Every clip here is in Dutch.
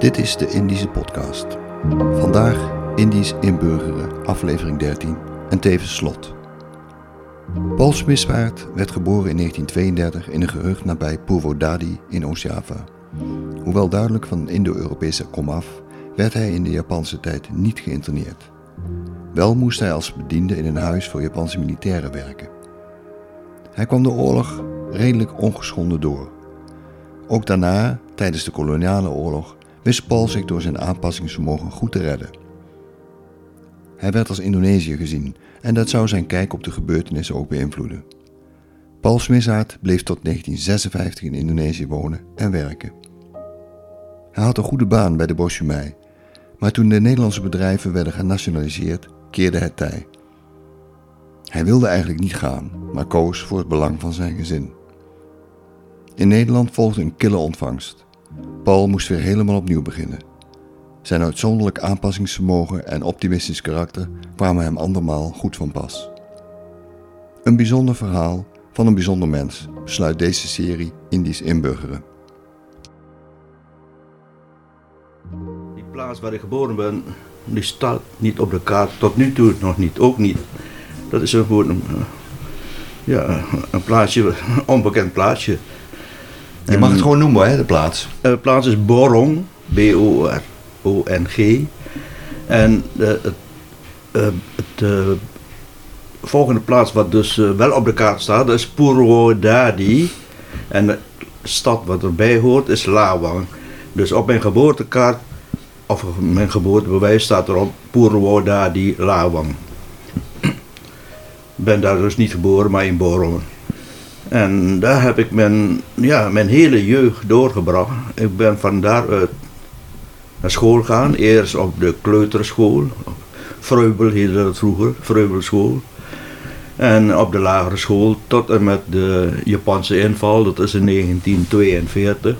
Dit is de Indische Podcast. Vandaag Indisch inburgeren, aflevering 13 en tevens slot. Paul Smiswaard werd geboren in 1932 in een gehucht nabij Purwodadi in Oost-Java. Hoewel duidelijk van Indo-Europese komaf, werd hij in de Japanse tijd niet geïnterneerd. Wel moest hij als bediende in een huis voor Japanse militairen werken. Hij kwam de oorlog redelijk ongeschonden door. Ook daarna, tijdens de koloniale oorlog, wist Paul zich door zijn aanpassingsvermogen goed te redden. Hij werd als Indonesië gezien en dat zou zijn kijk op de gebeurtenissen ook beïnvloeden. Paul Smissaert bleef tot 1956 in Indonesië wonen en werken. Hij had een goede baan bij de Boschumei, maar toen de Nederlandse bedrijven werden genationaliseerd, keerde het tij. Hij wilde eigenlijk niet gaan, maar koos voor het belang van zijn gezin. In Nederland volgde een kille ontvangst. Paul moest weer helemaal opnieuw beginnen. Zijn uitzonderlijk aanpassingsvermogen en optimistisch karakter kwamen hem andermaal goed van pas. Een bijzonder verhaal van een bijzonder mens besluit deze serie Indisch inburgeren. Die plaats waar ik geboren ben, die staat niet op de kaart, tot nu toe nog niet, ook niet. Dat is gewoon een, eh, ja, een plaatsje, een onbekend plaatsje. Je mag het gewoon noemen, hè, de plaats. De plaats is Borong, B-O-R-O-N-G. En eh, het eh, volgende plaats wat dus eh, wel op de kaart staat, dat is Purwodadi. En de stad wat erbij hoort is Lawang. Dus op mijn geboortekaart, of mijn geboortebewijs staat erop Purwodadi Lawang. Ik ben daar dus niet geboren, maar in Borong. En daar heb ik mijn, ja, mijn hele jeugd doorgebracht. Ik ben van daaruit naar school gegaan. Eerst op de kleuterschool. Vreubel heette dat vroeger, Vreubelschool. En op de lagere school tot en met de Japanse inval, dat is in 1942.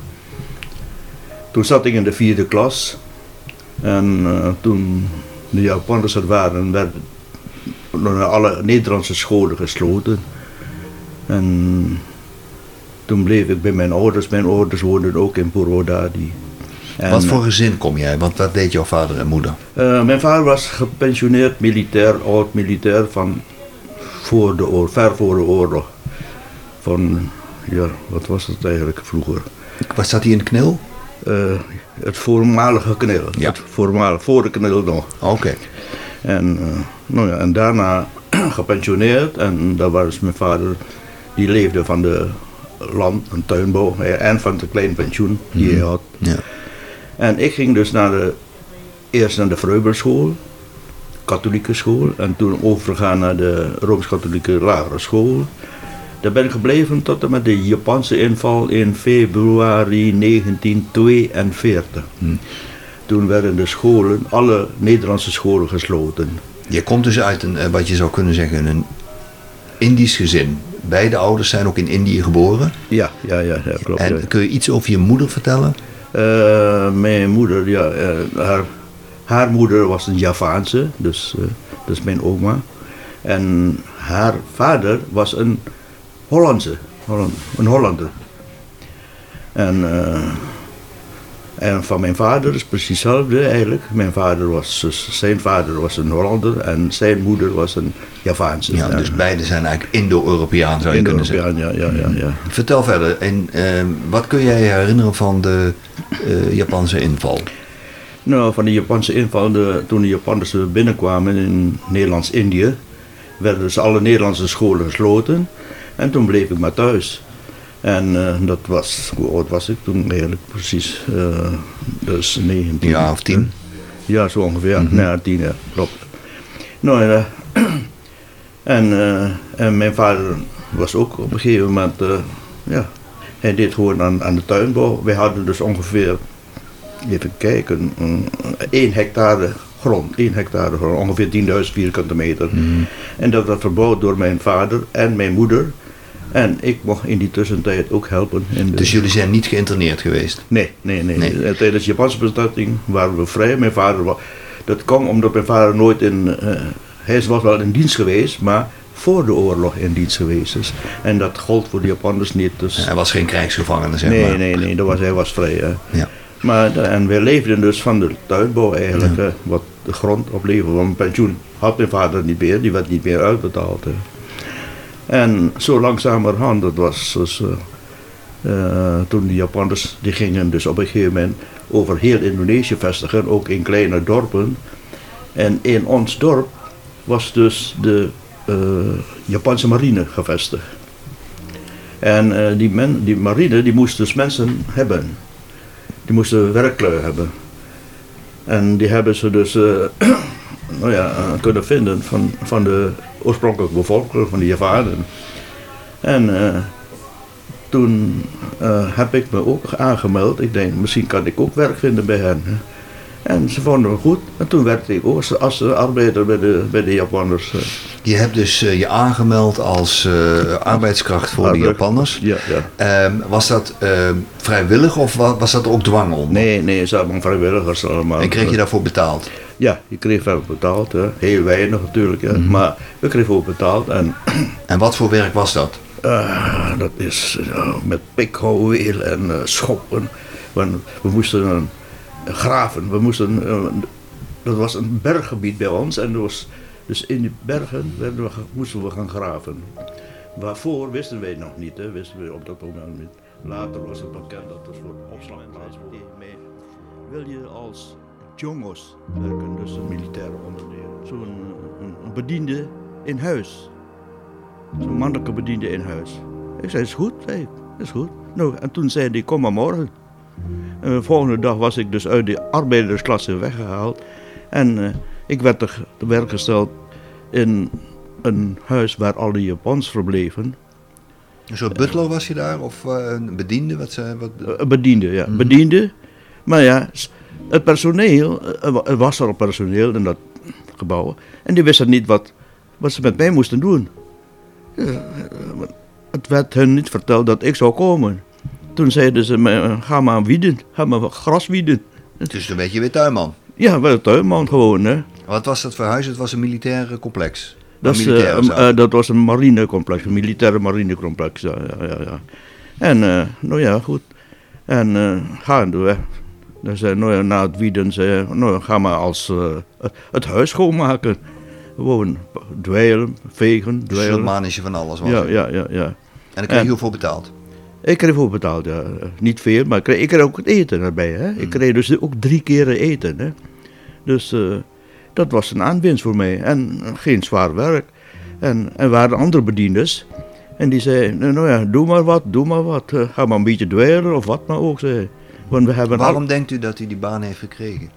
Toen zat ik in de vierde klas. En eh, toen de Japanners er waren, werden alle Nederlandse scholen gesloten. En toen bleef ik bij mijn ouders. Mijn ouders woonden ook in Purwodadi. En, Wat voor gezin kom jij? Want wat deed jouw vader en moeder? eh, mijn vader was gepensioneerd militair, oud militair van voor de oorlog, ver voor de oorlog. Van, ja, wat was het eigenlijk vroeger? Wat zat hij in de knil? Eh, het voormalige knil. Ja. Het voormalige, voor de knil nog. Oké. En, eh, nou ja, en daarna gepensioneerd. En daar was mijn vader, die leefde van de land- en tuinbouw. eh, En van het klein pensioen die hij had. Ja. En ik ging dus naar de, eerst naar de Vreubelschool, katholieke school. En toen overgegaan naar de Rooms-Katholieke lagere school. Daar ben ik gebleven tot en met de Japanse inval in februari 1942. Toen werden de scholen, alle Nederlandse scholen gesloten. Je komt dus uit een, eh, wat je zou kunnen zeggen, een Indisch gezin. Beide ouders zijn ook in Indië geboren. Ja, ja, ja, ja klopt. ja. En kun je iets over je moeder vertellen? Eh, mijn moeder, ja, eh, haar, haar moeder was een Javaanse, dus eh, dat is mijn oma. En haar vader was een Hollandse, Holland, een Hollander. En, eh, en van mijn vader is precies hetzelfde eigenlijk. Mijn vader was, dus zijn vader was een Hollander en zijn moeder was een Javaanse. Ja, dus beide zijn eigenlijk Indo-Europeaan zou je kunnen zeggen. ja, ja, ja, ja. Vertel verder. En eh, wat kun jij herinneren van de eh, Japanse inval? Nou, van de Japanse inval, de, toen de Japanners er binnenkwamen in Nederlands-Indië, werden dus alle Nederlandse scholen gesloten. En toen bleef ik maar thuis. En eh, dat was, hoe oud was ik toen eigenlijk precies? eh dus 19. Een jaar of tien? Ja, zo ongeveer. Ja, ja tien jaar, klopt. Nou, en, eh, en, eh, en mijn vader was ook op een gegeven moment, eh, ja, hij deed gewoon aan, aan de tuinbouw. Wij hadden dus ongeveer, even kijken, een- één hectare grond. één hectare grond, ongeveer 10.000 vierkante meter. En dat werd verbouwd door mijn vader en mijn moeder. En ik mocht in die tussentijd ook helpen. In de, Dus jullie zijn niet geïnterneerd geweest? Nee, nee, nee. Nee. nee. Tijdens de Japanse bezetting waren we vrij. Mijn vader was. Dat kwam omdat mijn vader nooit in. eh, hij was wel in dienst geweest, maar voor de oorlog in dienst geweest is. En dat gold voor de Japanners niet. Dus, Hij was geen krijgsgevangene, zeg nee, maar. nee, nee, dat was, hij was vrij. hè. Ja. Maar, en wij leefden dus van de tuinbouw eigenlijk, wat de grond opleverde. Want mijn pensioen had mijn vader niet meer, die werd niet meer uitbetaald. hè. En zo langzamerhand, dat was dus, eh, eh, toen de Japanners, die gingen dus op een gegeven moment over heel Indonesië vestigen, ook in kleine dorpen. En in ons dorp was dus de eh, Japanse marine gevestigd. En die, men, die marine die moest dus mensen hebben. Die moesten werklui hebben. En die hebben ze dus nou ja, kunnen vinden van, van de oorspronkelijke bevolking, van de Javanen. En eh, toen eh, heb ik me ook aangemeld. Ik denk, misschien kan ik ook werk vinden bij hen. hè. En ze vonden me goed. En toen werkte ik ook als, arbeider bij de, bij de Japanners. eh. Je hebt dus je aangemeld als arbeidskracht voor de Japanners. Ja, ja. Ehm, was dat ehm, vrijwillig of wa- was dat ook dwang onder? Nee, nee, ze hadden vrijwilligers allemaal. En kreeg je daarvoor betaald? Ja, je kreeg wel betaald. Hè. Heel weinig natuurlijk. Hè. Mhm. Maar we kregen ook betaald. En En wat voor werk was dat? eh, dat is eh, met pikhouweel en eh, schoppen. Want we moesten graven. We moesten, eh, dat was een berggebied bij ons. En er was, dus in die bergen we, moesten we gaan graven. Waarvoor wisten wij nog niet. Hè. Wisten we op dat moment niet. Later was het bekend dat het voor opslagplaats was. Wil je als jongos werken, dus een militaire onderdeel? Zo'n bediende in huis. Zo'n mannelijke bediende in huis. Ik zei, is goed. Is goed. Nou, en toen zei hij, kom maar morgen. En de volgende dag was ik dus uit de arbeidersklasse weggehaald. En eh, ik werd te, werk gesteld in een huis waar alle Japans verbleven. Een soort butler was je daar of eh, een bediende? Wat, ze- wat, Een bediende, ja. Bediende. Maar ja, het personeel, er wa- was al personeel in dat gebouw. En die wisten niet wat, wat ze met mij moesten doen. Het werd hun niet verteld dat ik zou komen. Toen zeiden ze, me, eh, ga maar wieden, ga maar gras wieden. dus toen werd je weer tuinman. Ja, wel tuinman gewoon, hè. Wat was dat voor huis? Het was een militair complex. Dat, Een is, militaire eh, dat was een marinecomplex, een militaire marinecomplex. Ja, ja, ja, ja. En, eh, nou ja, goed. En uh, gaandeweg. Dan zei, nou ja, na het wieden, zei nou ga maar als eh, het- huis schoonmaken. Gewoon dweilen, vegen, Dus dweilen. mannetje van alles was Ja, ja, ja, ja. En daar kreeg je voor betaald. Ik kreeg voor betaald, ja. Niet veel, maar ik kreeg, ik kreeg ook het eten erbij. Hè. Ik kreeg dus ook drie keren eten. Hè. Dus eh, dat was een aanwinst voor mij. En geen zwaar werk. En er waren andere bediendes. En die zeiden, nou ja, doe maar wat, doe maar wat. Eh, ga maar een beetje dweilen of wat maar ook. Zei. Hij. Want we hebben Waarom denkt u dat u die baan heeft gekregen?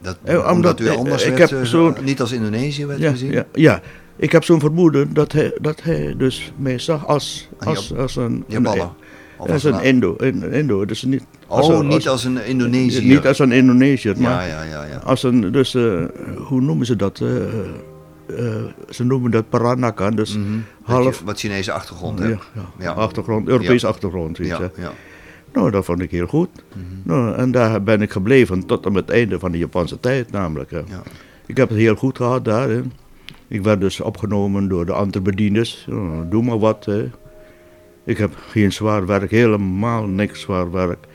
Dat, Eh, omdat- omdat, u eh, anders ik werd, heb eh, zo'n- niet als Indonesië werd ja, gezien? ja, ja, ik heb zo'n vermoeden dat hij, dat hij dus mij zag als, Een als, als een... Als als een Indo, Indo, dus niet... Oh, een- niet als een Indonesiër. Niet als een Indonesiër, maar... Ja, ja, ja. ja. Als een, dus, eh, hoe noemen ze dat? eh, eh, ze noemen dat Paranakan, dus Mhm. half- je wat Chinese achtergrond ja, hebt. ja, Ja. achtergrond, Europese achtergrond. Iets, Ja, hè. ja. Nou, dat vond ik heel goed. Mhm. Nou, en daar ben ik gebleven tot aan het einde van de Japanse tijd namelijk. Ja. Ik heb het heel goed gehad daar. Hè. Ik werd dus opgenomen door de andere bediendes. Nou, doe maar wat. Hè. Ik heb geen zwaar werk, helemaal niks zwaar werk.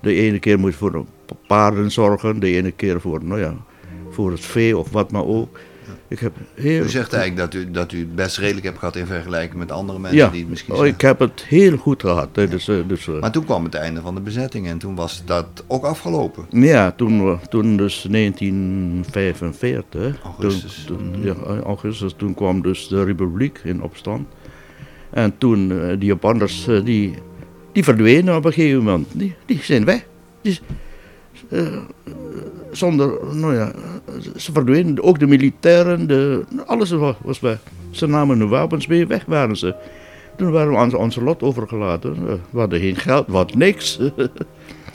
De ene keer moet ik voor de paarden zorgen, de ene keer voor, nou ja, voor het vee of wat maar ook. Ik heb heel U zegt eigenlijk dat u, dat u het best redelijk hebt gehad in vergelijking met andere mensen ja, die het misschien oh, ik heb het heel goed gehad. Hè. Dus, eh, dus, eh, Maar toen kwam het einde van de bezetting en toen was dat ook afgelopen. Ja, toen, we- toen dus 1945, Augustus. Toen, toen, Mhm. ja, augustus, toen kwam dus de republiek in opstand. En toen, eh, die Japanners, eh, die, die verdwenen op een gegeven moment. Die, die zijn weg. Die, eh, zonder, nou ja, ze verdwenen. Ook de militairen, de, alles was, was weg. Ze namen hun wapens mee, weg waren ze. Toen waren we aan onze lot overgelaten. Eh, We hadden geen geld, wat niks.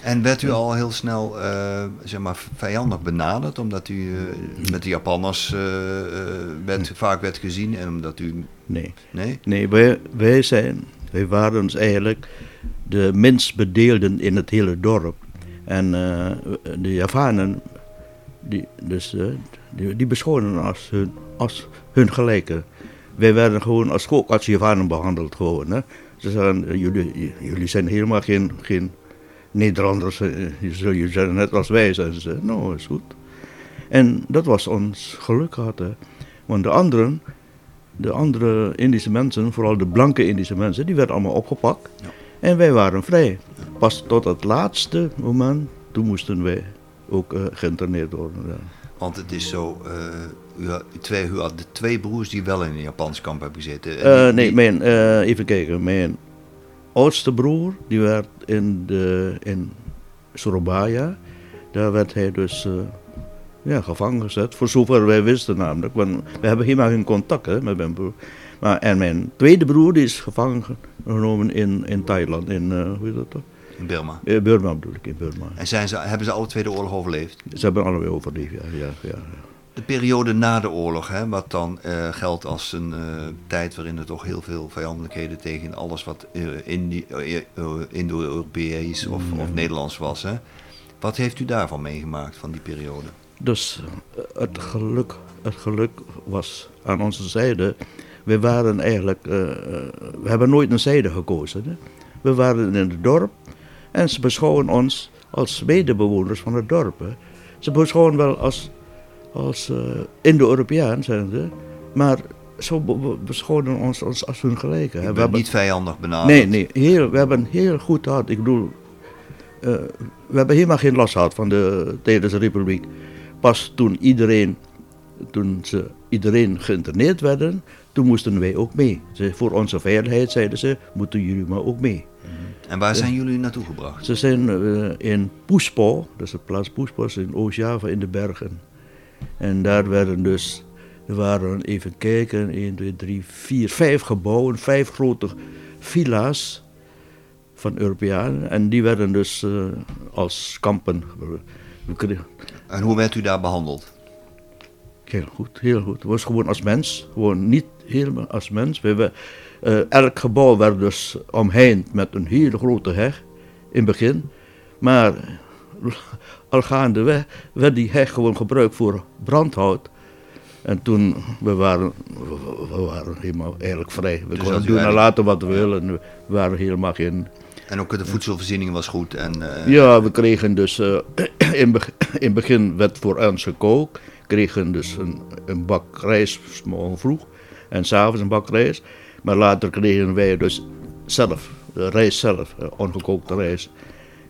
En werd u al heel snel eh, zeg maar, vijandig benaderd, omdat u eh, met de Japanners werd, vaak werd gezien en omdat u... nee. Nee? Nee, wij, wij zijn, wij waren dus eigenlijk de minst bedeelden in het hele dorp. En de Javanen, die, dus, eh, die, die als hun, als hun gelijken. Wij werden gewoon als, Javanen behandeld gewoon. Hè. Ze zeggen, eh, jullie, jullie zijn helemaal geen, geen Nederlanders, eh, je zeggen, net als wij zijn ze. Nou, is goed. En dat was ons geluk gehad. Hè. Want de anderen, de andere Indische mensen, vooral de blanke Indische mensen, die werden allemaal opgepakt. Ja. En wij waren vrij. Pas tot het laatste moment, toen moesten wij ook eh, geïnterneerd worden. ja. Want het is zo, eh, u, had, twee, u had de twee broers die wel in een Japans kamp hebben gezeten. En Eh, die- nee, mijn, even kijken. Mijn oudste broer, die werd in, de, in Surabaya. Daar werd hij dus ja, gevangen gezet. Voor zover wij wisten namelijk. Want we hebben helemaal geen contact hè, met mijn broer. Maar, en mijn tweede broer die is gevangen genomen in, in Thailand. In, hoe heet dat toch? In Burma. Eh, Burma bedoel ik, in Burma. En zijn ze, hebben ze alle twee de oorlog overleefd? Ze hebben allebei overleefd, ja. ja, ja. De periode na de oorlog, hè, wat dan eh, geldt als een eh, tijd waarin er toch heel veel vijandelijkheden tegen alles wat eh, Indo-Europees of, of Nederlands was. Hè. Wat heeft u daarvan meegemaakt, van die periode? Dus het geluk, het geluk was aan onze zijde. We waren eigenlijk, we hebben nooit een zijde gekozen. Hè? We waren in het dorp en ze beschouwen ons als medebewoners van het dorp. Hè? Ze beschouwen wel als, als eh, Indo-Europeaan, zijn ze, maar zo be- be- beschouwen ons als, als hun gelijken. We hebben- niet vijandig benaderd. Nee, nee, heel, we hebben heel goed gehad. Ik bedoel, eh, we hebben helemaal geen last gehad van de, tijdens de republiek. Pas toen iedereen, toen ze iedereen geïnterneerd werden, toen moesten wij ook mee. Ze, voor onze veiligheid zeiden ze, moeten jullie maar ook mee. En waar zijn jullie naartoe gebracht? Ze zijn eh, in Poespo, dat is de plaats Poespo, in Oost-Java in de bergen. En daar werden dus, er waren even kijken, 1, 2, 3, 4, 5 gebouwen, vijf grote villa's van Europeanen. En die werden dus eh, als kampen. En hoe werd u daar behandeld? Heel goed, heel goed. Het was gewoon als mens, gewoon niet helemaal als mens. We eh, elk gebouw werd dus omheind met een hele grote heg in het begin. Maar al gaandeweg werd die heg gewoon gebruikt voor brandhout. En toen, we waren, we, waren helemaal eigenlijk vrij. We Dus konden doen en laten wat we willen. We waren helemaal geen... En ook de voedselvoorziening was goed. En, eh, Ja, we kregen dus, eh, in het in het begin werd voor ons gekookt. kregen dus een, een bak rijst, morgen vroeg. En s'avonds een bak rijst. Maar later kregen wij dus zelf, de rijst zelf, eh, ongekookte rijst.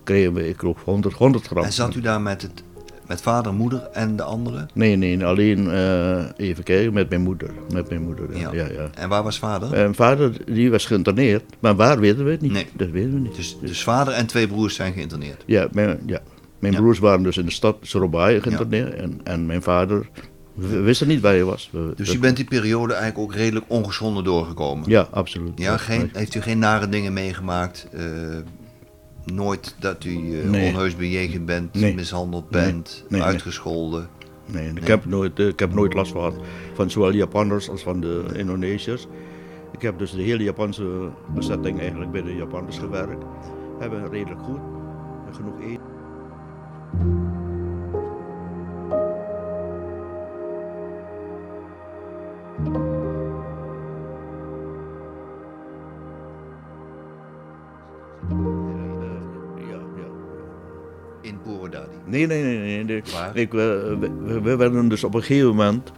Kregen we, ik geloof, 100, 100 gram. En zat u daar met, het, met vader, moeder en de anderen? Nee, nee, alleen eh, even kijken, met mijn moeder. Met mijn moeder, ja. ja. ja. En waar was vader? En vader, die was geïnterneerd. Maar waar weten we het niet. Nee. Dat weten we niet. dus, dus vader en twee broers zijn geïnterneerd. Ja, mijn, ja. mijn broers waren dus in de stad Surabaya geïnterneerd. En, en mijn vader, we wisten niet waar hij was. We- Dus u bent die periode eigenlijk ook redelijk ongeschonden doorgekomen. Ja, absoluut. Ja, geen, heeft u geen nare dingen meegemaakt? Eh, nooit dat u eh, Nee. onheus bejegend bent, Nee. mishandeld bent, Nee, nee. uitgescholden? Nee, ik, heb nooit, eh, ik heb nooit last gehad van zowel Japanners als van de Indonesiërs. Ik heb dus de hele Japanse bezetting eigenlijk bij de Japanners gewerkt. Hebben redelijk goed. en Genoeg eten. Nee, nee, nee. nee? Ik, we, we, we werden dus op een gegeven moment.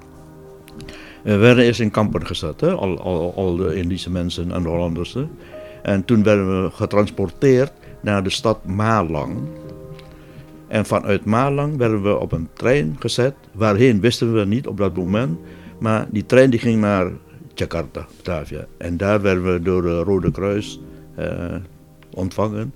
We werden eerst in kampen gezet, hè? Al, al, al de Indische mensen en de Hollanders. hè. En toen werden we getransporteerd naar de stad Malang. En vanuit Malang werden we op een trein gezet. Waarheen wisten we niet op dat moment. Maar die trein die ging naar Jakarta, Batavia. En daar werden we door het Rode Kruis eh, ontvangen.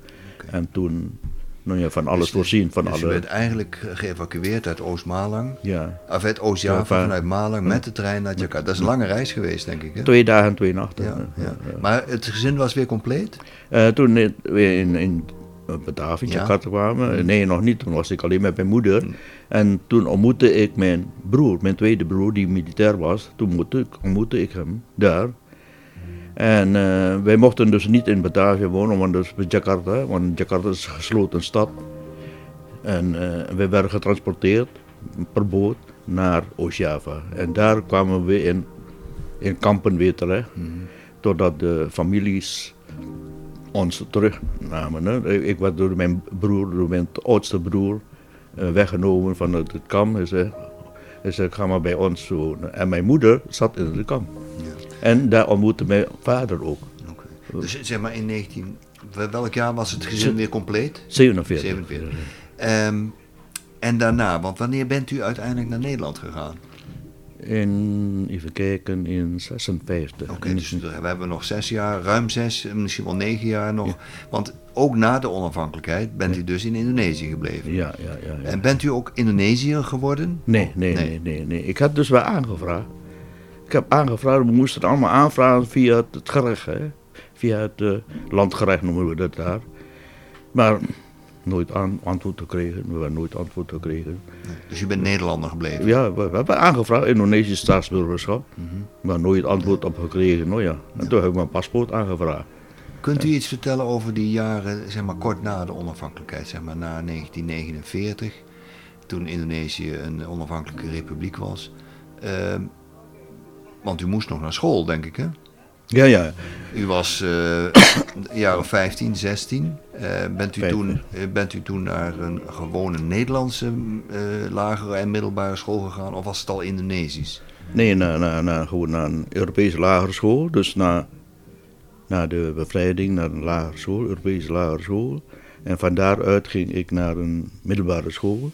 En toen nou ja, van alles Dus- voorzien. Van dus alle, werd eigenlijk geëvacueerd uit Oost-Malang. ja, Of uit Oost-Java Ja, van- vanuit Malang met de trein naar Jakarta. Dat is een lange reis geweest, denk ik. Hè? twee dagen en twee nachten. Ja, ja. Maar het gezin was weer compleet? Eh, toen in- we in, in Batavia, Ja. Mm. Jakarta kwamen, nee nog niet, toen was ik alleen met mijn moeder. En toen ontmoette ik mijn broer, mijn tweede broer die militair was. Toen ontmoette ik, ontmoette ik hem daar. En eh, wij mochten dus niet in Batavia wonen, want is bij Jakarta, want Jakarta is een gesloten stad. En eh wij werden getransporteerd per boot naar Oost-Java. En daar kwamen we in, in kampen weer terecht. Totdat de families ons terugnamen. Hè. Ik werd door mijn broer, door mijn oudste broer, uh, weggenomen van het, kamp. Hij zei, ga maar bij ons wonen. En mijn moeder zat in het kamp. En daar ontmoette mijn vader ook. Okay. Dus zeg maar in 19... Welk jaar was het gezin weer compleet? 47. 47. Um, en daarna, want wanneer bent u uiteindelijk naar Nederland gegaan? In, even kijken, in 56. Oké, dus we hebben nog zes jaar, ruim zes, misschien wel negen jaar nog. Want ook na de onafhankelijkheid bent u dus in Indonesië gebleven. Ja, ja, ja, ja. En bent u ook Indonesiër geworden? Nee, nee, nee, nee, nee, Ik had dus wel aangevraagd. Ik heb aangevraagd, we moesten het allemaal aanvragen via het gerecht, hè. Via het uh, landgerecht noemen we dat daar. Maar nooit aan, antwoord gekregen. We hebben nooit antwoord gekregen. dus je bent Nederlander gebleven? Ja, we, hebben aangevraagd, Indonesisch staatsburgerschap. Mm -hmm. Maar nooit antwoord op gekregen. Nou ja, en toen heb ik mijn paspoort aangevraagd. Kunt u iets vertellen over die jaren, zeg maar kort na de onafhankelijkheid, zeg maar na 1949, toen Indonesië een onafhankelijke republiek was? Uh, want u moest nog naar school, denk ik, hè? Ja, ja. U was uh, jaar of 15, 16. Uh, bent, u toen, uh, bent u toen naar een gewone Nederlandse lagere en middelbare school gegaan of was het al Indonesisch? Nee, naar, naar, naar, gewoon naar een Europese lagere school. Dus na, na de bevrijding naar een lagere school, Europese lagere school. En van daaruit ging ik naar een middelbare school.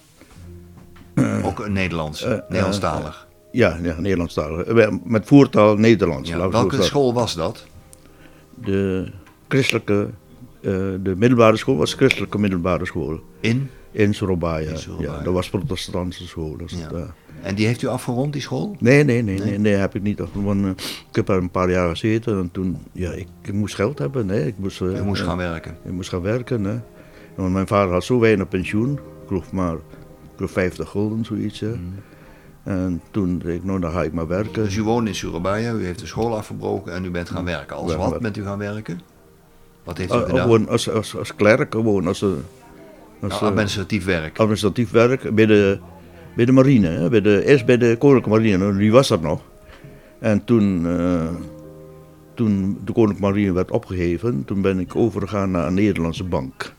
Ook een Nederlands, Nederlandstalig? Ja, ja Nederlandstalig. Eh, met voertaal Nederlands. Ja, welke school was dat? De christelijke, uh, de middelbare school was christelijke middelbare school. In? In Surabaya. Ja, dat was protestantse school. Dus ja. uh, en die heeft u afgerond, die school? Nee, nee, nee, nee, nee, heb ik niet afgerond. Ik heb er een paar jaar gezeten en toen, ja, ik, ik moest geld hebben. Nee, ik moest, uh, moest gaan werken? Ik moest gaan werken, hè. Want mijn vader had zo weinig pensioen. Ik geloof maar, ik geloof 50 gulden, zoiets, hè. Mm. En toen zei ik, nou dan ga ik maar werken. Dus u woont in Surabaya, u heeft de school afgebroken en u bent gaan werken. Als wat bent u gaan werken? Wat heeft u uh, gedaan? Gewoon als, als, als klerk, gewoon als, als nou, administratief werk. Administratief werk bij de, bij de marine, hè? Bij de, eerst bij de Koninklijke Marine, die was dat nog. En toen, uh, toen de Koninklijke Marine werd opgeheven, toen ben ik overgegaan naar een Nederlandse bank.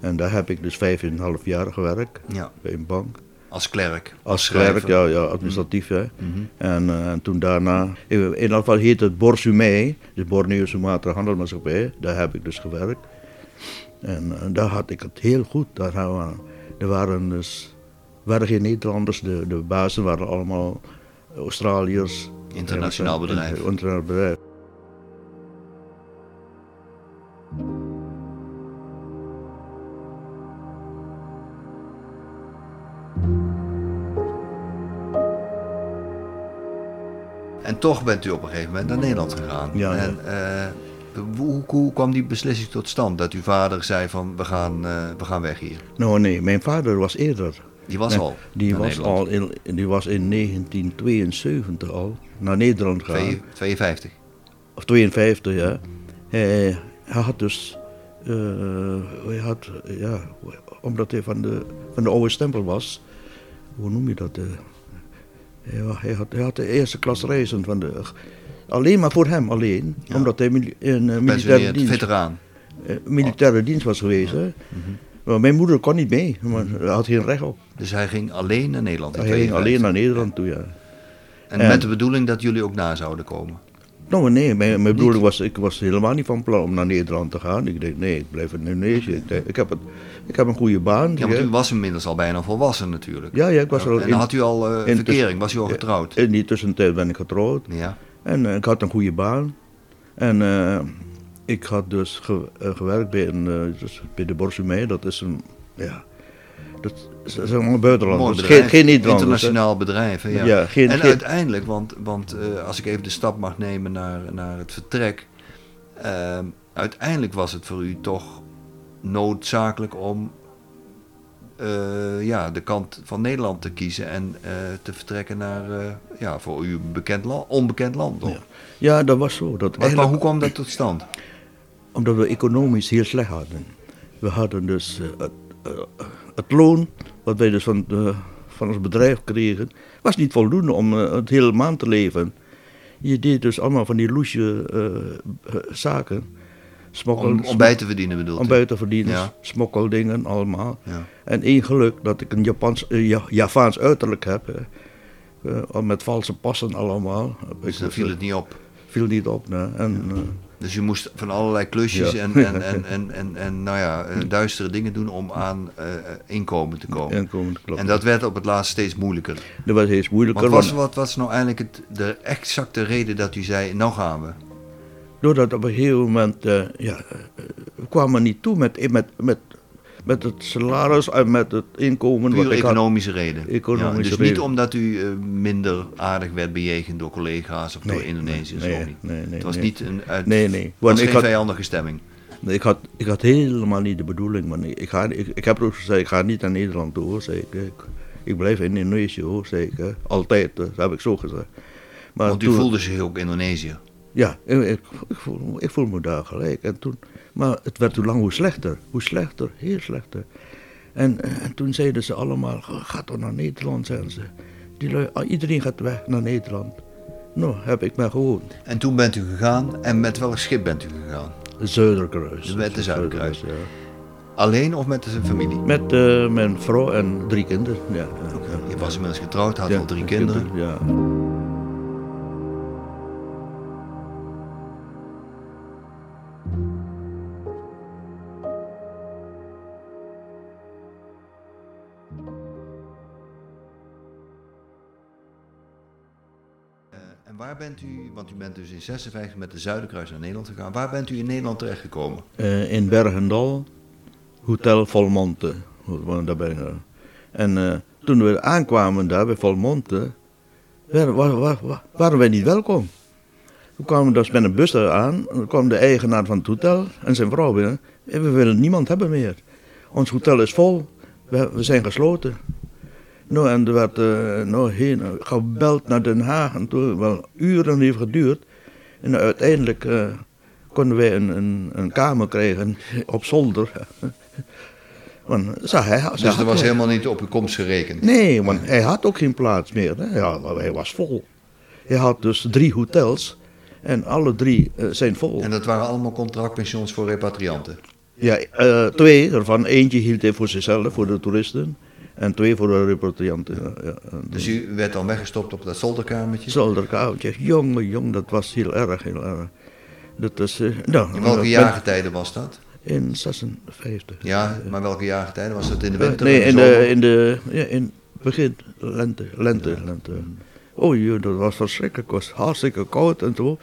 En daar heb ik dus vijf en een half jaar gewerkt ja. bij een bank. Als klerk? Als, klerk, ja, ja, administratief. Hè. Mhm. en, uh, en, toen daarna, in ieder geval heet het Borsumei, de Borneo Sumatra Handelmaatschappij, daar heb ik dus gewerkt. En uh, daar had ik het heel goed. Daar we, er waren dus, waren geen Nederlanders, de, de bazen waren allemaal Australiërs. Internationaal bedrijf. Internationaal bedrijf. En toch bent u op een gegeven moment naar Nederland gegaan. Ja, en, uh, hoe, hoe, kwam die beslissing tot stand? Dat uw vader zei van we gaan, uh, we gaan weg hier. Nou nee, mijn vader was eerder. Die was al? Die was, al in, die was in 1972 al naar Nederland gegaan. 52? Of 52, ja. Hij, hij had dus... Uh, hij had, ja, omdat hij van de, van de oude stempel was... Hoe noem je dat? Ja, hij, had, hij had de eerste klas reizen van de... Alleen maar voor hem alleen. Omdat hij in uh, militaire dienst... veteraan. Uh, militaire oh. dienst was geweest. Hè. Mm -hmm. Maar mijn moeder kon niet mee. Maar hij had geen recht op. Dus hij ging alleen naar Nederland? Hij ging alleen naar Nederland toe, ja. En, en, met de bedoeling dat jullie ook na zouden komen? Nou nee, mijn, mijn bedoeling was, ik was helemaal niet van plan om naar Nederland te gaan. Ik dacht, nee, ik blijf in Indonesië. Ik, ik, heb, het, ik heb een goede baan. Ja, want u was inmiddels al bijna volwassen natuurlijk. Ja, ja ik was al... En had u al uh, verkering, was u al getrouwd? In die tussentijd ben ik getrouwd. Ja. En uh, ik had een goede baan. En uh, ik had dus ge, gewerkt bij, een, dus bij de Borsumei, dat is een... Ja, dat is allemaal buitenlanders. Dus geen, geen Nederlanders. Internationaal bedrijf. Ja. ja geen, en uiteindelijk, want, want uh, als ik even de stap mag nemen naar, naar het vertrek. Uh, uiteindelijk was het voor u toch noodzakelijk om uh, ja, de kant van Nederland te kiezen en te vertrekken naar ja, voor u bekend land, onbekend land. Ja. ja, dat was zo. Dat maar, maar hoe kwam dat tot stand? Omdat we economisch heel slecht hadden. We hadden dus het loon wat wij dus van, van ons bedrijf kregen, was niet voldoende om uh, het hele maand te leven. Je deed dus allemaal van die loesje uh, zaken. smokkel, Om, om bij te verdienen bedoelt om u? buiten verdienen, Ja. smokkeldingen allemaal. Ja. En één geluk dat ik een Japans, eh, Ja- Javaans uiterlijk heb. eh, eh, met valse passen allemaal. Dus ik dan dus, viel eh, het niet op. viel niet op. nee. En, eh, Dus je moest van allerlei klusjes Ja. en, en, en, en, en, en nou ja, eh, duistere dingen doen om aan eh, inkomen te komen. en komen, klopt. En dat werd op het laatst steeds moeilijker. dat was eens moeilijker. Wat was, wat was nou eigenlijk het, de exacte reden dat u zei, nou gaan we? Doordat op een gegeven moment, eh, ja, eh, we kwamen niet toe met, met, met, met het salaris en met het inkomen. Puur wat ik had. economische reden. Economische ja, dus reden. niet omdat u eh, minder aardig werd bejegend door collega's of door Indonesiërs. nee, nee, nee, het was nee. niet een uit, Nee, nee. het Want was geen had, vijandige stemming. nee, ik, had, ik had helemaal niet de bedoeling. Man. Ik, ga, ik, ik heb ook gezegd, ik ga niet naar Nederland toe, hoor, zei ik. Ik, ik blijf in Indonesië, hoor, zei ik. hè. Altijd, eh, dat heb ik zo gezegd. Maar Want u toen- voelde zich ook Indonesië. Ja, ik, ik, voel, ik voel me daar gelijk. En toen, maar het werd hoe lang hoe slechter. Hoe slechter, heel slechter. En, en toen zeiden ze allemaal, ga toch naar Nederland, zeiden ze. Die ah, iedereen gaat weg naar Nederland. Nou, heb ik maar gewoond. En toen bent u gegaan en met welk schip bent u gegaan? Zuiderkruis. Met de Zuiderkruis. ja. Alleen of met de familie? Met eh, mijn vrouw en drie kinderen. Ja, ja, Je was inmiddels getrouwd, had al drie kinderen. Ja. Waar bent u, want u bent dus in 56 met de Zuiderkruis naar Nederland gegaan. Waar bent u in Nederland terechtgekomen? Eh, in Bergendal, Hotel Volmonte. Eh. En eh, toen we aankwamen daar bij Volmonte, waren, wa- wa- wa- waren wij niet welkom. We kwamen dus met een bus daar aan, dan kwam de eigenaar van het hotel en zijn vrouw binnen. En we willen niemand hebben meer. Ons hotel is vol, we, we zijn gesloten. Nou, en er werd eh, nou, heen, eh, gebeld naar Den Haag en toen wel uren heeft geduurd. En uiteindelijk eh, konden wij een, een, een kamer krijgen op zolder. Want, zag hij, Dus er was helemaal niet op uw komst gerekend. Nee, want hij had ook geen plaats meer. Hè. Ja, maar hij was vol. Hij had dus drie hotels en alle drie zijn vol. En dat waren allemaal contractpensions voor repatrianten. Ja, twee ervan. Eentje hield hij voor zichzelf, voor de toeristen. En twee voor de repatrianten. Ja, Dus u werd dan weggestopt op dat zolderkamertje. Zolderkamertje. Jongen, jong, dat was heel erg, heel erg. Dat is, eh, nou, In welke eh, jaargetijden was dat? In 56. Ja, maar welke jaargetijden was dat? In de Eh, winter? nee, of in de, in de ja, in begin lente, lente, lente. Oh joh, dat was verschrikkelijk. Het was hartstikke koud en zo.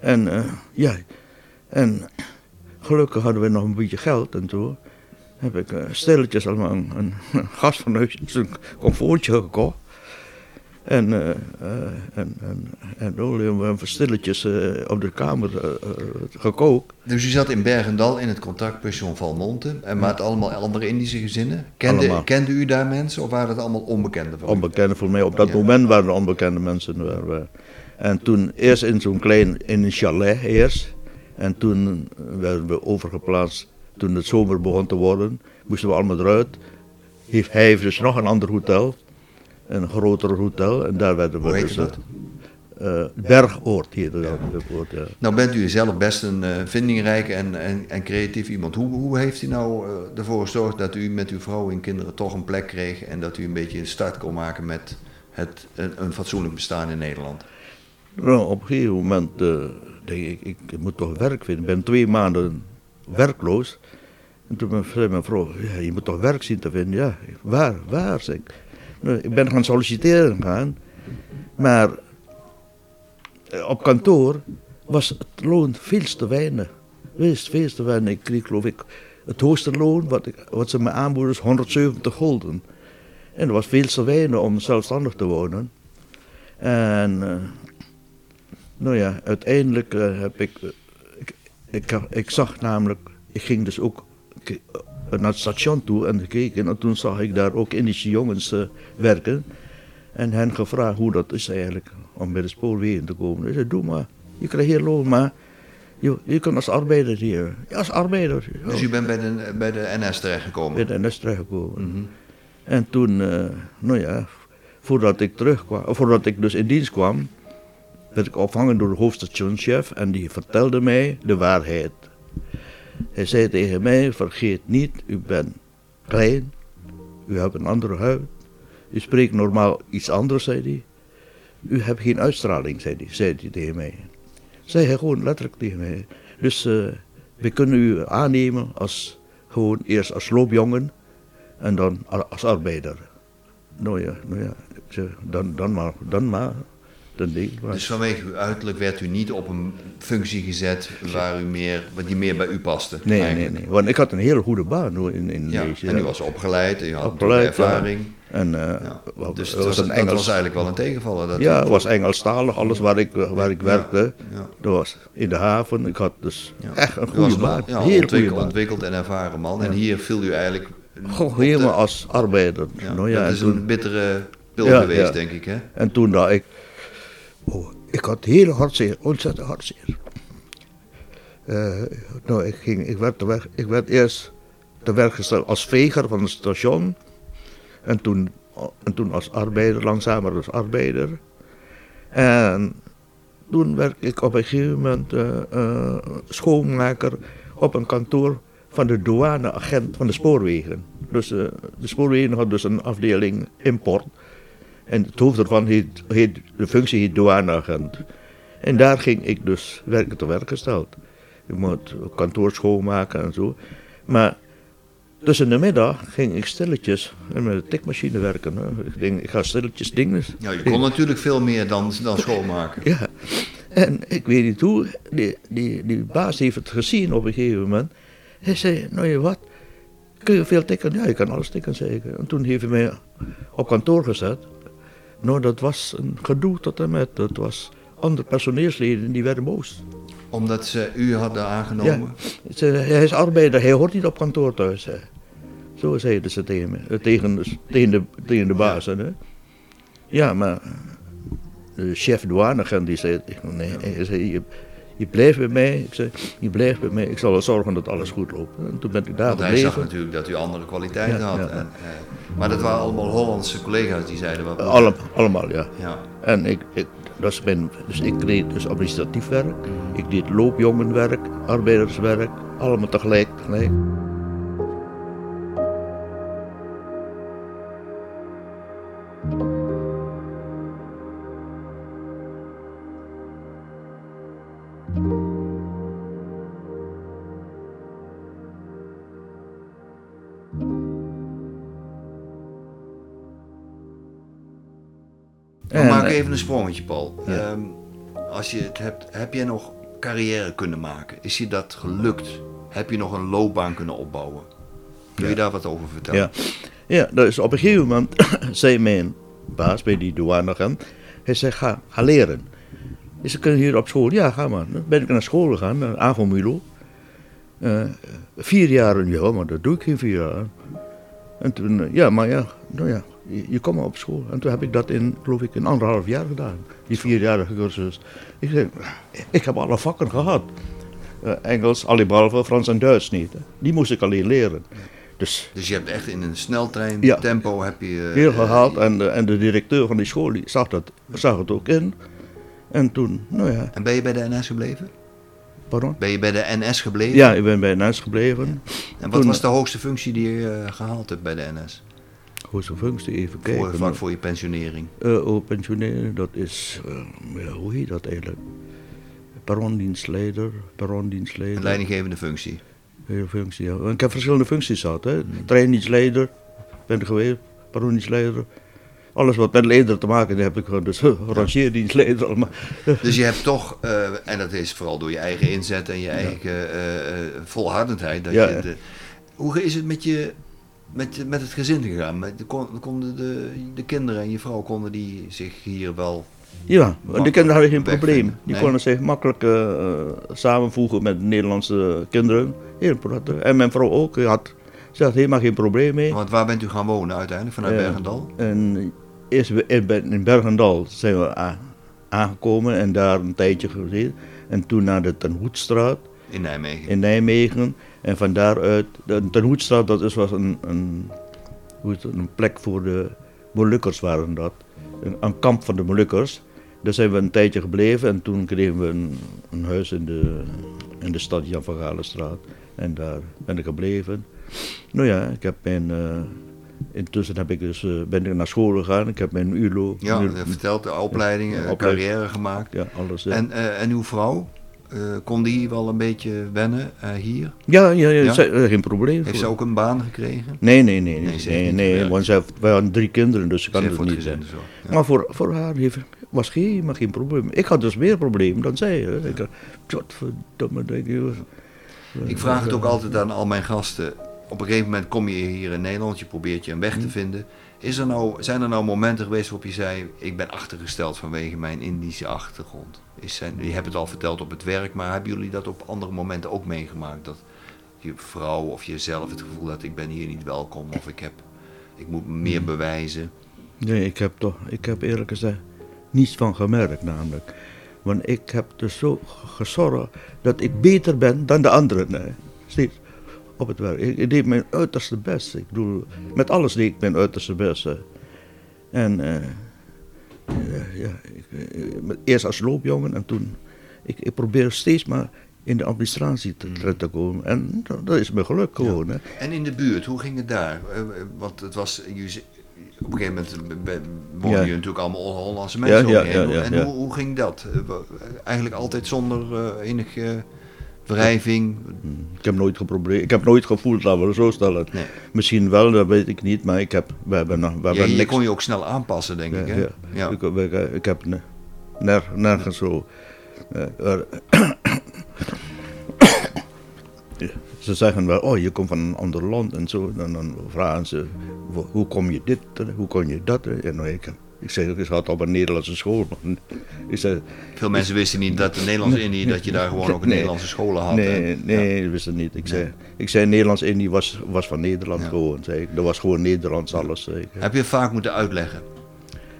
En eh, ja, en gelukkig hadden we nog een beetje geld en zo. Heb ik eh, stilletjes allemaal een, een, een een comfortje gekocht. En, eh, en, en, en olie hebben we stilletjes op de kamer gekookt. Dus u zat in Bergendal in het contractpension Valmonte. En met allemaal andere Indische gezinnen. Kende, Allemaal. kende u daar mensen of waren het allemaal onbekenden van u? Onbekende voor mij. Op dat Ja. moment waren er onbekende mensen. We, en toen eerst in zo'n klein, in een chalet eerst. En toen werden we overgeplaatst. Toen het zomer begon te worden, moesten we allemaal eruit. Heeft, hij heeft dus nog een ander hotel. Een groter hotel. En daar werden we Hoe dus... dat? eh, Bergoord heette dat. Bergoord, ja. Nou bent u zelf best een eh, vindingrijk en, en, en creatief iemand. Hoe, hoe heeft u nou eh, ervoor gezorgd dat u met uw vrouw en kinderen toch een plek kreeg... en dat u een beetje een start kon maken met het, een, een fatsoenlijk bestaan in Nederland? Nou, op een gegeven moment uh, denk ik, ik moet toch werk vinden. Ik ben twee maanden werkloos. En toen zei mijn vrouw, ja, je moet toch werk zien te vinden. Ja, waar, waar, zeg ik. Nou, ben gaan solliciteren gaan. Maar uh, op kantoor was het loon veel te weinig. Wees, veel te weinig. Ik kreeg geloof ik het hoogste loon wat, wat ze me aanboden is 170 gulden. En dat was veel te weinig om zelfstandig te wonen. En uh, nou ja, uiteindelijk uh, heb ik, ik, ik, ik, zag namelijk, ik ging dus ook naar het station toe en gekeken en toen zag ik daar ook Indische jongens werken. En hen gevraagd hoe dat is eigenlijk om bij de spoorwegen te komen. Ik zei, doe maar, je krijgt hier loon, maar je, je kunt als arbeider hier. Ja, als arbeider. Ja. Dus u bent bij de, bij de NS terechtgekomen? Bij de NS terechtgekomen. Mm -hmm. En toen, nou ja, voordat ik terugkwam, voordat ik dus in dienst kwam, werd ik opgehangen door de hoofdstationchef en die vertelde mij de waarheid. Hij zei tegen mij, vergeet niet, u bent klein, u hebt een andere huid, u spreekt normaal iets anders, zei hij. U hebt geen uitstraling, zei hij, zei hij tegen mij. Zei hij gewoon letterlijk tegen mij. Dus uh, we kunnen u aannemen als gewoon eerst als loopjongen en dan als arbeider. Nou ja, nou ja, dan, dan maar, dan maar. Dus vanwege uw uiterlijk werd u niet op een functie gezet waar u meer, die meer bij u paste? Nee, nee, nee. Want ik had een hele goede baan in, in ja, deze. En u was opgeleid, u had opgeleid, ervaring. En, uh, ja. Dus het was, een Engels... dat was eigenlijk wel een tegenvaller. Dat ja, het was Engelstalig, alles waar ik, waar ik werkte. Ja. Dat was in de haven. Ik had dus echt een goede baan. Ja, Heel ontwikkeld, ontwikkeld en ervaren man. En hier viel u eigenlijk... Goh, helemaal als arbeider. Nou, ja, dat is een bittere pil geweest, denk ik. Hè? En toen dat ik Oh, ik had heel hartzeer, ontzettend hartzeer. Uh, nou, ik, ging, ik, werd weg, ik werd eerst te werk gesteld als veger van het station. En toen, en toen als arbeider, langzamer als arbeider. En toen werd ik op een gegeven moment uh, uh, schoonmaker op een kantoor van de douaneagent van de spoorwegen. Dus de spoorwegen had dus een afdeling import. En het hoofd ervan heet, heet de functie heet douaneagent. En daar ging ik dus werken te werk gesteld. Ik moet kantoor schoonmaken en zo. Maar tussen de middag ging ik stilletjes met de tikmachine werken. Hè. Ik denk, ik ga stilletjes dingen. Ja, je kon natuurlijk veel meer dan, dan schoonmaken. Ja. En ik weet niet hoe, die, die, die baas heeft het gezien op een gegeven moment. Hij zei, nou je wat, kun je veel tikken? Ja, je kan alles tikken zeker. En toen heeft hij mij op kantoor gezet. Nou, dat was een gedoe tot en met. Dat was andere personeelsleden die werden boos. Omdat ze u hadden aangenomen? Ja, hij is arbeider, hij hoort niet op kantoor thuis. Hè. Zo zeiden ze tegen me, eh, tegen, tegen, de, tegen de baas. Ja. Hè. ja, maar de chef douanegent die zei, nee, hij zei, je, je blijft bij mij. Ik zei, je blijft bij mij. Ik zal er zorgen dat alles goed loopt. En toen ben ik daar Want hij zag natuurlijk dat u andere kwaliteiten had. En, eh, maar dat waren allemaal Hollandse collega's die zeiden wat. Allemaal, allemaal, ja. ja. En ik, ik, dat is mijn, dus ik deed dus administratief werk. Ik deed loopjongenwerk, arbeiderswerk. Allemaal tegelijk. tegelijk. Even een sprongetje, Paul. Ehm, als je het hebt, heb je nog carrière kunnen maken? Is je dat gelukt? Heb je nog een loopbaan kunnen opbouwen? Kun je daar wat over vertellen? Ja, ja dus op een gegeven moment zei mijn baas bij die douaneagent, hij zei ga, ga leren. Is ze kunnen hier op school? Ja, ga maar. Dan ben ik naar school gegaan, naar AVO Uh, vier jaar, ja, maar dat doe ik geen vier jaar. En toen, eh, ja, maar ja, nou ja, je, je komt op school. En toen heb ik dat in, geloof ik, in anderhalf jaar gedaan. Die vierjarige cursus. Ik zeg, ik heb alle vakken gehad. Uh, Engels, behalve Frans en Duits niet. Die moest ik alleen leren. Dus, dus je hebt echt in een sneltrein ja, tempo heb je... Uh, heel gehaald. En de, en de directeur van die school die zag, dat, zag het ook in. En toen, nou ja. En ben je bij de NS gebleven? Pardon? Ben je bij de NS gebleven? Ja, ik ben bij de NS gebleven. En wat was de hoogste functie die je uh, gehaald hebt bij de NS? Hoogste functie, even kijken. Voor, voor je pensionering? Uh, oh, pensionering, dat is, uh, ja, hoe heet dat eigenlijk? Perrondienstleider, perrondienstleider. Een leidinggevende functie? Hele functie, ja. Ik heb verschillende functies gehad, hè. Treindienstleider ben ik geweest, perrondienstleider alles wat met lederen te maken heeft, heb ik gewoon dus rangeerdienstleider. Maar. Dus je hebt toch, uh, en dat is vooral door je eigen inzet en je eigen uh, volhardendheid. Dat je de, hoe is het met je met, met het gezin gegaan? Met, konden de, de kinderen en je vrouw konden die zich hier wel. Ja, de kinderen hadden geen probleem. Die konden zich makkelijk uh, samenvoegen met de Nederlandse kinderen. Heel prettig. En mijn vrouw ook. Had, ze had helemaal geen probleem mee. Want waar bent u gaan wonen uiteindelijk? Vanuit Bergendal? En eerst in Bergendal zijn we aangekomen en daar een tijdje gezeten. En toen naar de Ten Hoedstraat. In Nijmegen. In Nijmegen. En van daaruit, de Ten Hoedstraat, dat is, was een, een, hoe het, een plek voor de Molukkers waren dat. Een, een, kamp van de Molukkers. Daar zijn we een tijdje gebleven en toen kregen we een, een huis in de, in de stad Jan van Galenstraat. En daar ben ik gebleven. Nou ja, ik heb mijn... eh, intussen heb ik dus, eh, ben ik naar school gegaan. Ik heb mijn ULO... Ja, ULO je vertelt de opleidingen, Ja, eh, opleiding. carrière gemaakt. ja, alles. En, eh, en uw vrouw, kon die wel een beetje wennen hier? ja, ja, geen probleem. Heeft ze ook een baan gekregen? Nee, nee, nee. Nee, Nee, ze want heeft, wij hadden drie kinderen, dus ze kan Ze het voor niet zijn. Maar voor, voor haar heeft, was geen, maar geen probleem. Ik had dus meer problemen dan zij. Hè. Ik, denk ik. Ik vraag het ook altijd aan al mijn gasten. Op een gegeven moment kom je hier in Nederland, je probeert je een weg Hm. te vinden. Is er nou, zijn er nou momenten geweest waarop je zei: Ik ben achtergesteld vanwege mijn Indische achtergrond? Is zijn, je hebt het al verteld op het werk, maar hebben jullie dat op andere momenten ook meegemaakt? Dat je vrouw of jezelf het gevoel had: Ik ben hier niet welkom of ik, heb, ik moet me meer Hm. bewijzen? Nee, ik heb toch, ik heb eerlijk gezegd niets van gemerkt namelijk. Want ik heb dus zo gezorgd dat ik beter ben dan de anderen. Steeds op het werk. Ik, ik deed mijn uiterste best. Ik bedoel, met alles deed ik mijn uiterste best. hè. En eh, ja, ja, ik, eh, eerst als loopjongen en toen. Ik, ik probeer steeds maar in de administratie te, terecht te komen. En dat, is me gelukt gewoon. Hè. En in de buurt, hoe ging het daar? Eh, eh, Want het was, op een gegeven moment wonen Ja. je natuurlijk allemaal Hollandse mensen Ja, ja, en. Hoe, hoe ging dat? Eh, Eigenlijk altijd zonder eh, enige wrijving? Ik heb nooit geprobeerd. Ik heb nooit gevoeld, laten we zo stellen. Nee. Misschien wel, dat weet ik niet, maar ik heb, we hebben, nog- we Ja, hebben je niks. kon je ook snel aanpassen, denk Ja, ik. Hè? ja. Ja. Ik, ik, ik heb ne- ner, nergens zo. eh, ze zeggen wel, oh je komt van een ander land en zo. En dan vragen ze, "Wo- hoe kom je dit, en hoe kon je dat? En ik, ik zeg, ik zat op een Nederlandse school. Ik zeg, Veel mensen wisten niet dat de Nederlands-Indië, dat je daar gewoon ook een Nee. Nederlandse scholen had. nee, hè? nee, dat het niet. Ik zei, ik zei Nederlands-Indië was, was van Nederland Ja. gewoon. Zei ik. Dat was gewoon Nederlands alles. Zei ik. Ja. Heb je vaak moeten uitleggen?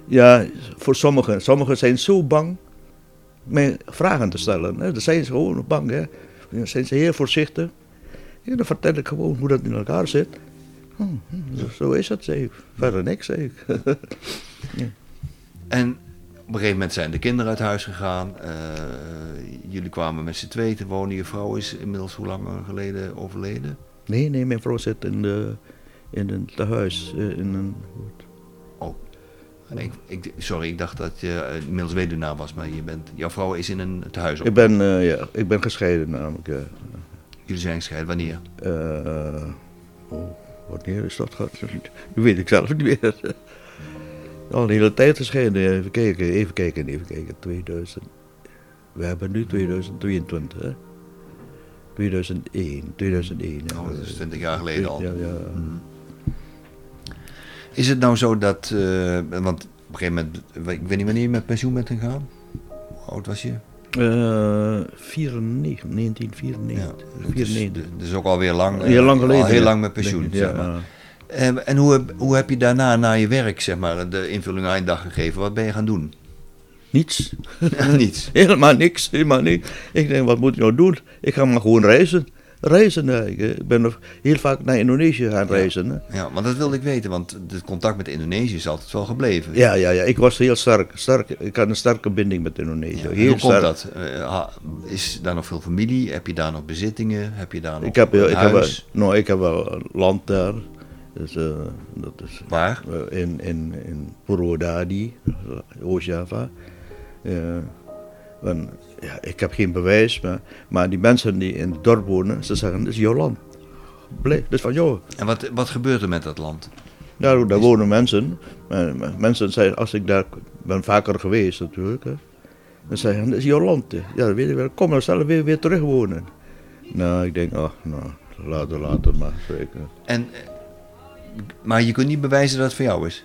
Ja, voor sommigen. Sommigen zijn zo bang mij vragen te stellen. Hè. Dan zijn ze gewoon bang. Hè. Dan zijn ze heel voorzichtig. Ja, dan vertel ik gewoon hoe dat in elkaar zit. Hm, hm, zo, zo is het, zeg ik. Verder niks, zeg ik. En op een gegeven moment zijn de kinderen uit huis gegaan. Eh, jullie kwamen met z'n tweeën te wonen. Je vrouw is inmiddels hoe lang geleden overleden? nee, nee, mijn vrouw zit in, de, in een tehuis. eh, In een, Oh. Ik, ik, sorry, ik dacht dat je eh, inmiddels weduwnaar was, maar je bent, jouw vrouw is in een tehuis. Op. ik, ben, ja, ik ben gescheiden namelijk. ja. Jullie zijn gescheiden, wanneer? Oh, wanneer is dat gehad? Dat weet ik zelf niet meer. Al een hele tijd gescheiden. Even kijken, even kijken, even kijken. 2000. We hebben nu 2022, hè? 2001, 2001. ja. Oh, dat is 20 jaar geleden al. Ja, ja. Is het nou zo dat, eh, want op een gegeven moment, ik weet niet wanneer je met pensioen bent gegaan? Hoe oud was je? Eh, 94, 1994. dus, 94. dus ook alweer lang, eh, Heel lang geleden. al heel ja. lang met pensioen. Zeg maar. En, en hoe, heb, hoe heb je daarna, na je werk, zeg maar, de invulling aan je dag gegeven? Wat ben je gaan doen? Niets. Niets. Helemaal niks, helemaal niks. Ik denk, wat moet ik nou doen? Ik ga maar gewoon reizen. Reizen, ik eh, ben nog heel vaak naar Indonesië gaan reizen. Hè. Ja, maar dat wilde ik weten, want het contact met Indonesië is altijd wel gebleven. Ja, ja, ja, ik was heel sterk, sterk. Ik had een sterke binding met Indonesië. Ja, heel hoe komt sterk. dat? Eh, is daar nog veel familie? Heb je daar nog bezittingen? Heb je daar nog Ik heb, ik, heb, huis? nou, ik heb wel land daar. Dus, eh, dat is Waar? eh, in, in, in Purwodadi, Oost-Java. Eh, ja, ik heb geen bewijs, maar, maar die mensen die in het dorp wonen, ze zeggen, dit is jouw land. Blijf, dit is van jou. En wat, wat gebeurt er met dat land? Daar, daar wonen mensen. Mensen zeggen, als ik daar ben vaker geweest natuurlijk. Hè, dan zeggen ze, dat is jouw land. Ja, dat weet ik wel. Kom dan zelf weer, weer terug wonen. Nou, ik denk, ach, nou, later, later maar. Zeker. En, eh, maar je kunt niet bewijzen dat het voor jou is.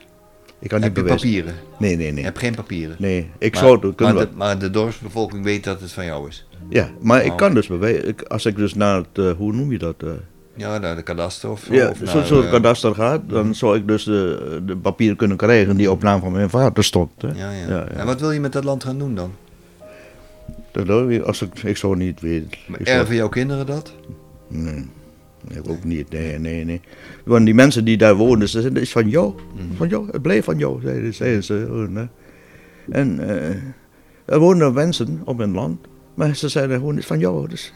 Ik kan niet Heb je bewijzen. papieren? Nee, nee, Je nee. hebt geen papieren. Nee, ik maar, zou het kunnen. maar, de, maar de dorpsbevolking weet dat het van jou is. Ja, maar ik Oh, kan dus bewijzen. Als ik dus naar het, eh, hoe noem je dat? eh, Ja, naar de kadaster of, ja, of naar, soort eh, kadaster gaat, dan zou ik dus de, de papieren kunnen krijgen die op naam van mijn vader stond. Hè. Ja, ja. En wat wil je met dat land gaan doen dan? Dat Als ik, ik zou niet weten. Ik zou- Erven jouw kinderen dat? Nee, ik ook niet. Nee, nee, nee. Want die mensen die daar wonen, ze zeggen, het is van jou. Mhm. Van jou, het bleef van jou, zeiden, zeiden ze. hè. En eh, er wonen mensen op hun land, maar ze zeiden gewoon, het is van jou. Dus,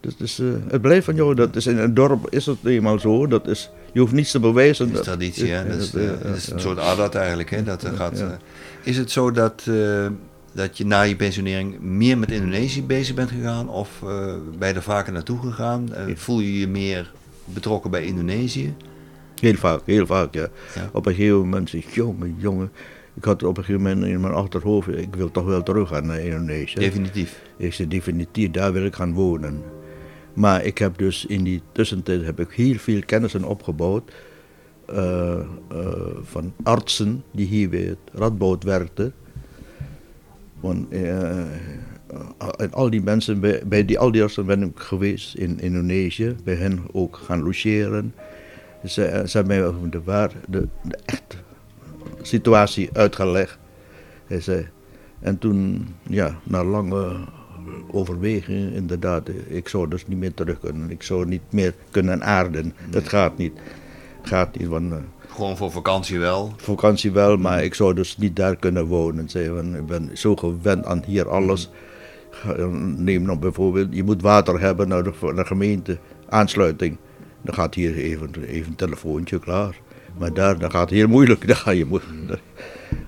Dat is, uh, het blijft van jou. Dat is in een dorp is het eenmaal zo. Dat is, je hoeft niets te bewijzen. Dat is traditie, hè? Dat is, dat is een soort adat eigenlijk. Hè? Dat gaat, is het zo dat, uh, dat je na je pensionering meer met Indonesië bezig bent gegaan? Of uh, ben je er vaker naartoe gegaan? voel je je meer betrokken bij Indonesië? Heel vaak, heel vaak, ja. Op een gegeven moment zeg ik, jongen, jongen. Ik had op een gegeven moment in mijn achterhoofd, ik wil toch wel terug gaan naar Indonesië. Definitief? Ik zei, definitief, daar wil ik gaan wonen. Maar ik heb dus in die tussentijd heb ik heel veel kennissen opgebouwd. Uh, van artsen die hier bij het Radboud werkten. Want, uh, en al die mensen, bij, bij, die, al die artsen ben ik geweest in Indonesië. Bij hen ook gaan logeren. Ze, ze hebben mij de, waar, de, de echte situatie uitgelegd. Hij zei, en toen, ja, na lange overwegingen, inderdaad, ik zou dus niet meer terug kunnen. Ik zou niet meer kunnen aarden. Dat gaat niet. Gaat niet, want... Gewoon voor vakantie wel? Vakantie wel, maar ik zou dus niet daar kunnen wonen. Ik ben zo gewend aan hier alles. Neem nog bijvoorbeeld, je moet water hebben naar de, naar de gemeente, aansluiting. Dan gaat hier even, even een telefoontje klaar. Maar daar dan gaat het heel moeilijk. Daar ga je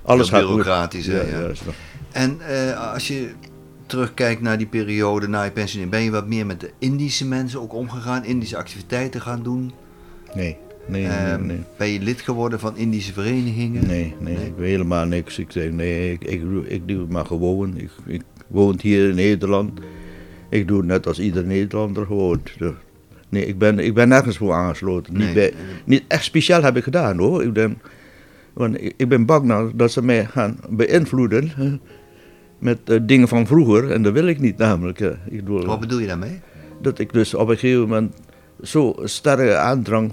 Alles gaat bureaucratisch. Ja, ja. En uh, als je terugkijkt naar die periode na je pensionering, ben je wat meer met de Indische mensen ook omgegaan, Indische activiteiten gaan doen? Nee. Nee, nee, ehm, nee, Ben je lid geworden van Indische verenigingen? Nee, nee, ik weet helemaal niks. Ik zeg nee, ik, ik, ik doe het maar gewoon. Ik, ik woon hier in Nederland. Ik doe het net als ieder Nederlander gewoon. Nee, ik ben, ik ben nergens voor aangesloten. Niet, bij, niet echt speciaal heb ik gedaan hoor. Ik ben, want ik, ben bang nou dat ze mij gaan beïnvloeden met uh, dingen van vroeger. En dat wil ik niet namelijk. Uh, ik bedoel, Wat bedoel je daarmee? Dat ik dus op een gegeven moment zo sterke aandrang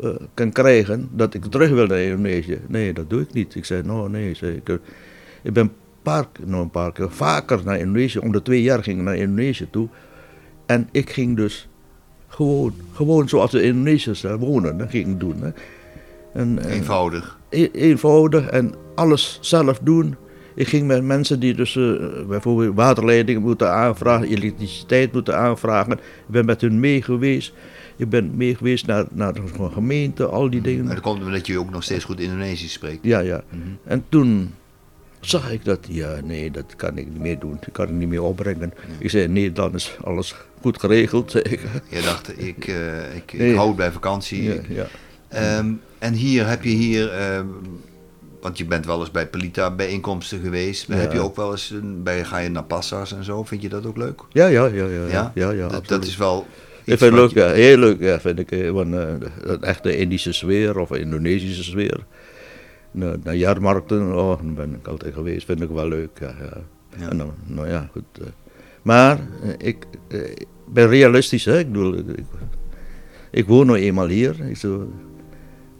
uh, kan krijgen dat ik terug wil naar Indonesië. Nee, dat doe ik niet. Ik zei, nou nee, zei ik, ik ben paar, nou een paar keer vaker naar Indonesië. Om de twee jaar ging ik naar Indonesië toe. En ik ging dus gewoon, gewoon zoals de Indonesiërs daar wonen, dat ging ik doen. Hè. En, eenvoudig. E eenvoudig en alles zelf doen. Ik ging met mensen die dus uh, bijvoorbeeld waterleidingen moeten aanvragen, elektriciteit moeten aanvragen. Ik ben met hun mee geweest. Ik ben mee geweest naar, naar de gemeente, al die dingen. En dat komt omdat je ook nog steeds goed Indonesisch spreekt. Ja, ja. Mhm. En toen zag ik dat, ja, nee, dat kan ik niet meer doen. Dat kan ik niet meer opbrengen. Ik zei, nee, dan is alles goed geregeld. Zei ik. Je dacht, ik, uh, ik, ik houd bij vakantie. Ja, ja. Ehm, en hier heb je hier, uh, want je bent wel eens bij Pelita bijeenkomsten geweest. Ja. Heb je ook wel eens, bij, ga je naar Passas en zo? Vind je dat ook leuk? Ja, ja, ja. ja, ja? ja, dat, is wel... Ik vind het leuk, ja, heel leuk, ja, vind ik. Eh, want, uh, echte Indische sfeer of Indonesische sfeer naar, naar jaarmarkten, oh, daar ben ik altijd geweest, vind ik wel leuk. Ja, nou, nou ja, goed. Uh. Maar ik, ben realistisch, hè? Ik, bedoel, ik, ik woon nou eenmaal hier. Ik, zo,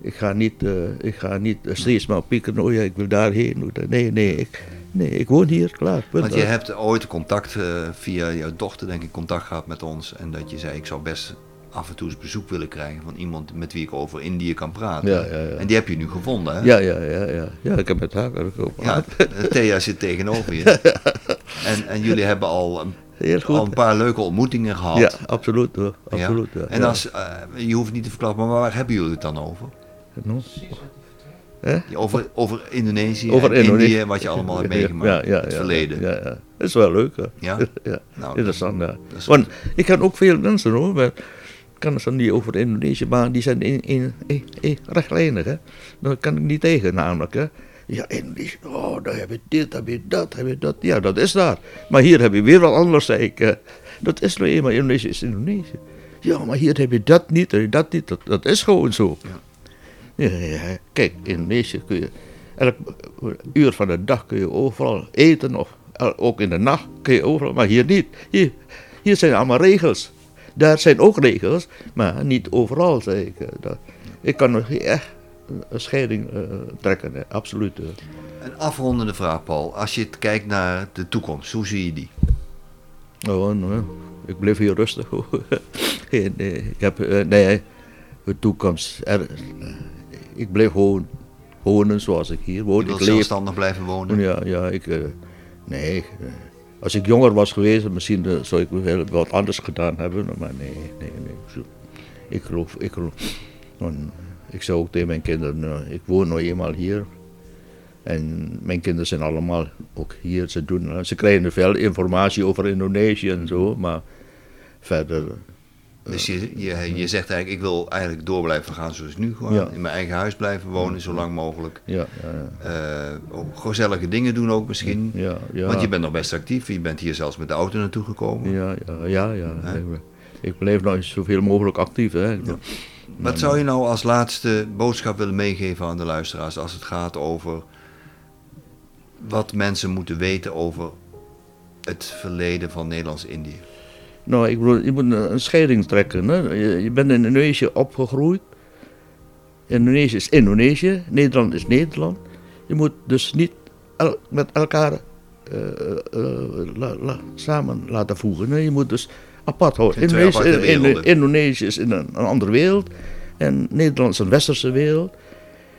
ik ga niet, ik ga niet steeds maar pieken, oh ja, ik wil daarheen. Nee, nee, ik, nee, ik woon hier, klaar. Want je hebt ooit contact via jouw dochter, denk ik, contact gehad met ons. En dat je zei, ik zou best af en toe eens bezoek willen krijgen van iemand met wie ik over Indië kan praten. Ja, ja, ja. En die heb je nu gevonden, hè? Ja, ja, ja. Ja, ja ik heb met haar gepraat. Ja, Thea zit tegenover je. En, en jullie hebben al een, Heel goed. al een paar leuke ontmoetingen gehad. Ja, absoluut. Hoor. absoluut ja. En als, uh, je hoeft niet te verklappen, maar waar hebben jullie het dan over? No. Over, over Indonesië over en Indonesië. Indië, wat je allemaal hebt meegemaakt in het verleden. Ja, ja. Dat is wel leuk. Hè. Ja? ja. Nou, Interessant, ja. Want ik kan ook veel mensen hoor, kan ze niet over Indonesië, maar die zijn in, in, in, in rechtlijnig. Hè. Daar kan ik niet tegen namelijk. Hè. Ja, Indonesië, oh, daar heb je dit, heb je dat, heb je dat. Ja, dat is daar. Maar hier heb je weer wat anders, zei ik. Dat is nou eenmaal, Indonesië is Indonesië. Ja, maar hier heb je dat niet, heb je dat niet. Dat, dat is gewoon zo. Ja. Ja, ja. Kijk, in Indonesië kun je elk uur van de dag kun je overal eten. Of ook in de nacht kun je overal, maar hier niet. Hier, hier zijn allemaal regels. Daar zijn ook regels, maar niet overal, zeg ik. Dat, ik kan nog echt een scheiding uh, trekken, hè, absoluut. Een afrondende vraag, Paul. Als je kijkt naar de toekomst, hoe zie je die? Oh, nou, ik blijf hier rustig. nee, ik heb, nee, de toekomst. Er, ik blijf gewoon wonen zoals ik hier woon. Je ik zelfstandig blijven wonen? Ja, ja ik, nee, Als ik jonger was geweest, misschien eh, zou ik wel wat anders gedaan hebben. Maar nee, nee, nee. Ik geloof, ik geloof. ik zou ook tegen mijn kinderen, eh, ik woon nou eenmaal hier. En mijn kinderen zijn allemaal ook hier. Ze, doen, eh, ze krijgen veel informatie over Indonesië en zo, maar verder. Dus je, je, je zegt eigenlijk, ik wil eigenlijk door blijven gaan zoals nu. Gewoon Ja. in mijn eigen huis blijven wonen, zo lang mogelijk. Ja, ja, ja. Eh, ook gezellige dingen doen ook misschien. ja, ja. Want je bent nog best actief. Je bent hier zelfs met de auto naartoe gekomen. Ja, ja, ja. Ik, blijf nog zoveel mogelijk actief. Hè. Wat zou je nou als laatste boodschap willen meegeven aan de luisteraars als het gaat over wat mensen moeten weten over het verleden van Nederlands-Indië? Nou, ik bedoel, je moet een scheiding trekken. Hè. Je, je bent in Indonesië opgegroeid. Indonesië is Indonesië, Nederland is Nederland. Je moet dus niet el- met elkaar eh, eh, la- la- samen laten voegen. hè. Je moet dus apart houden. Indonesië, in-. Indonesië is in een, een andere wereld en Nederland is een westerse wereld.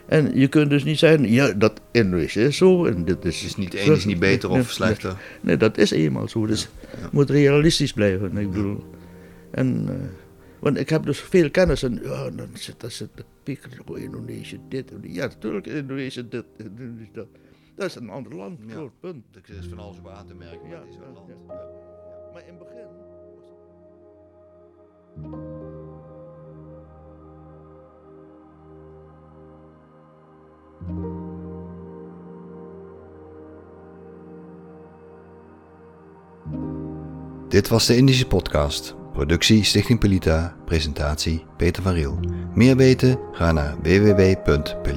En je kunt dus niet zeggen, ja, dat Indonesië is zo en dit is... Niet, één is niet beter Nee, of slechter. Nee, dat is eenmaal zo. Dus ja. Moet realistisch blijven. Ik bedoel. En, eh, want ik heb dus veel kennis en ja, dan zit, dan zit de pieker, oh, Indonesië dit. Ja, natuurlijk Indonesië dit, Indonesië dat. Dat is een ander land, Ja. groot punt. Er is van alles op aan te merken, maar Ja, het is een land. ja. Maar in het begin... Dit was de Indische Podcast. Productie Stichting Pelita. Presentatie Peter van Riel. Meer weten? Ga naar www.pelita.nl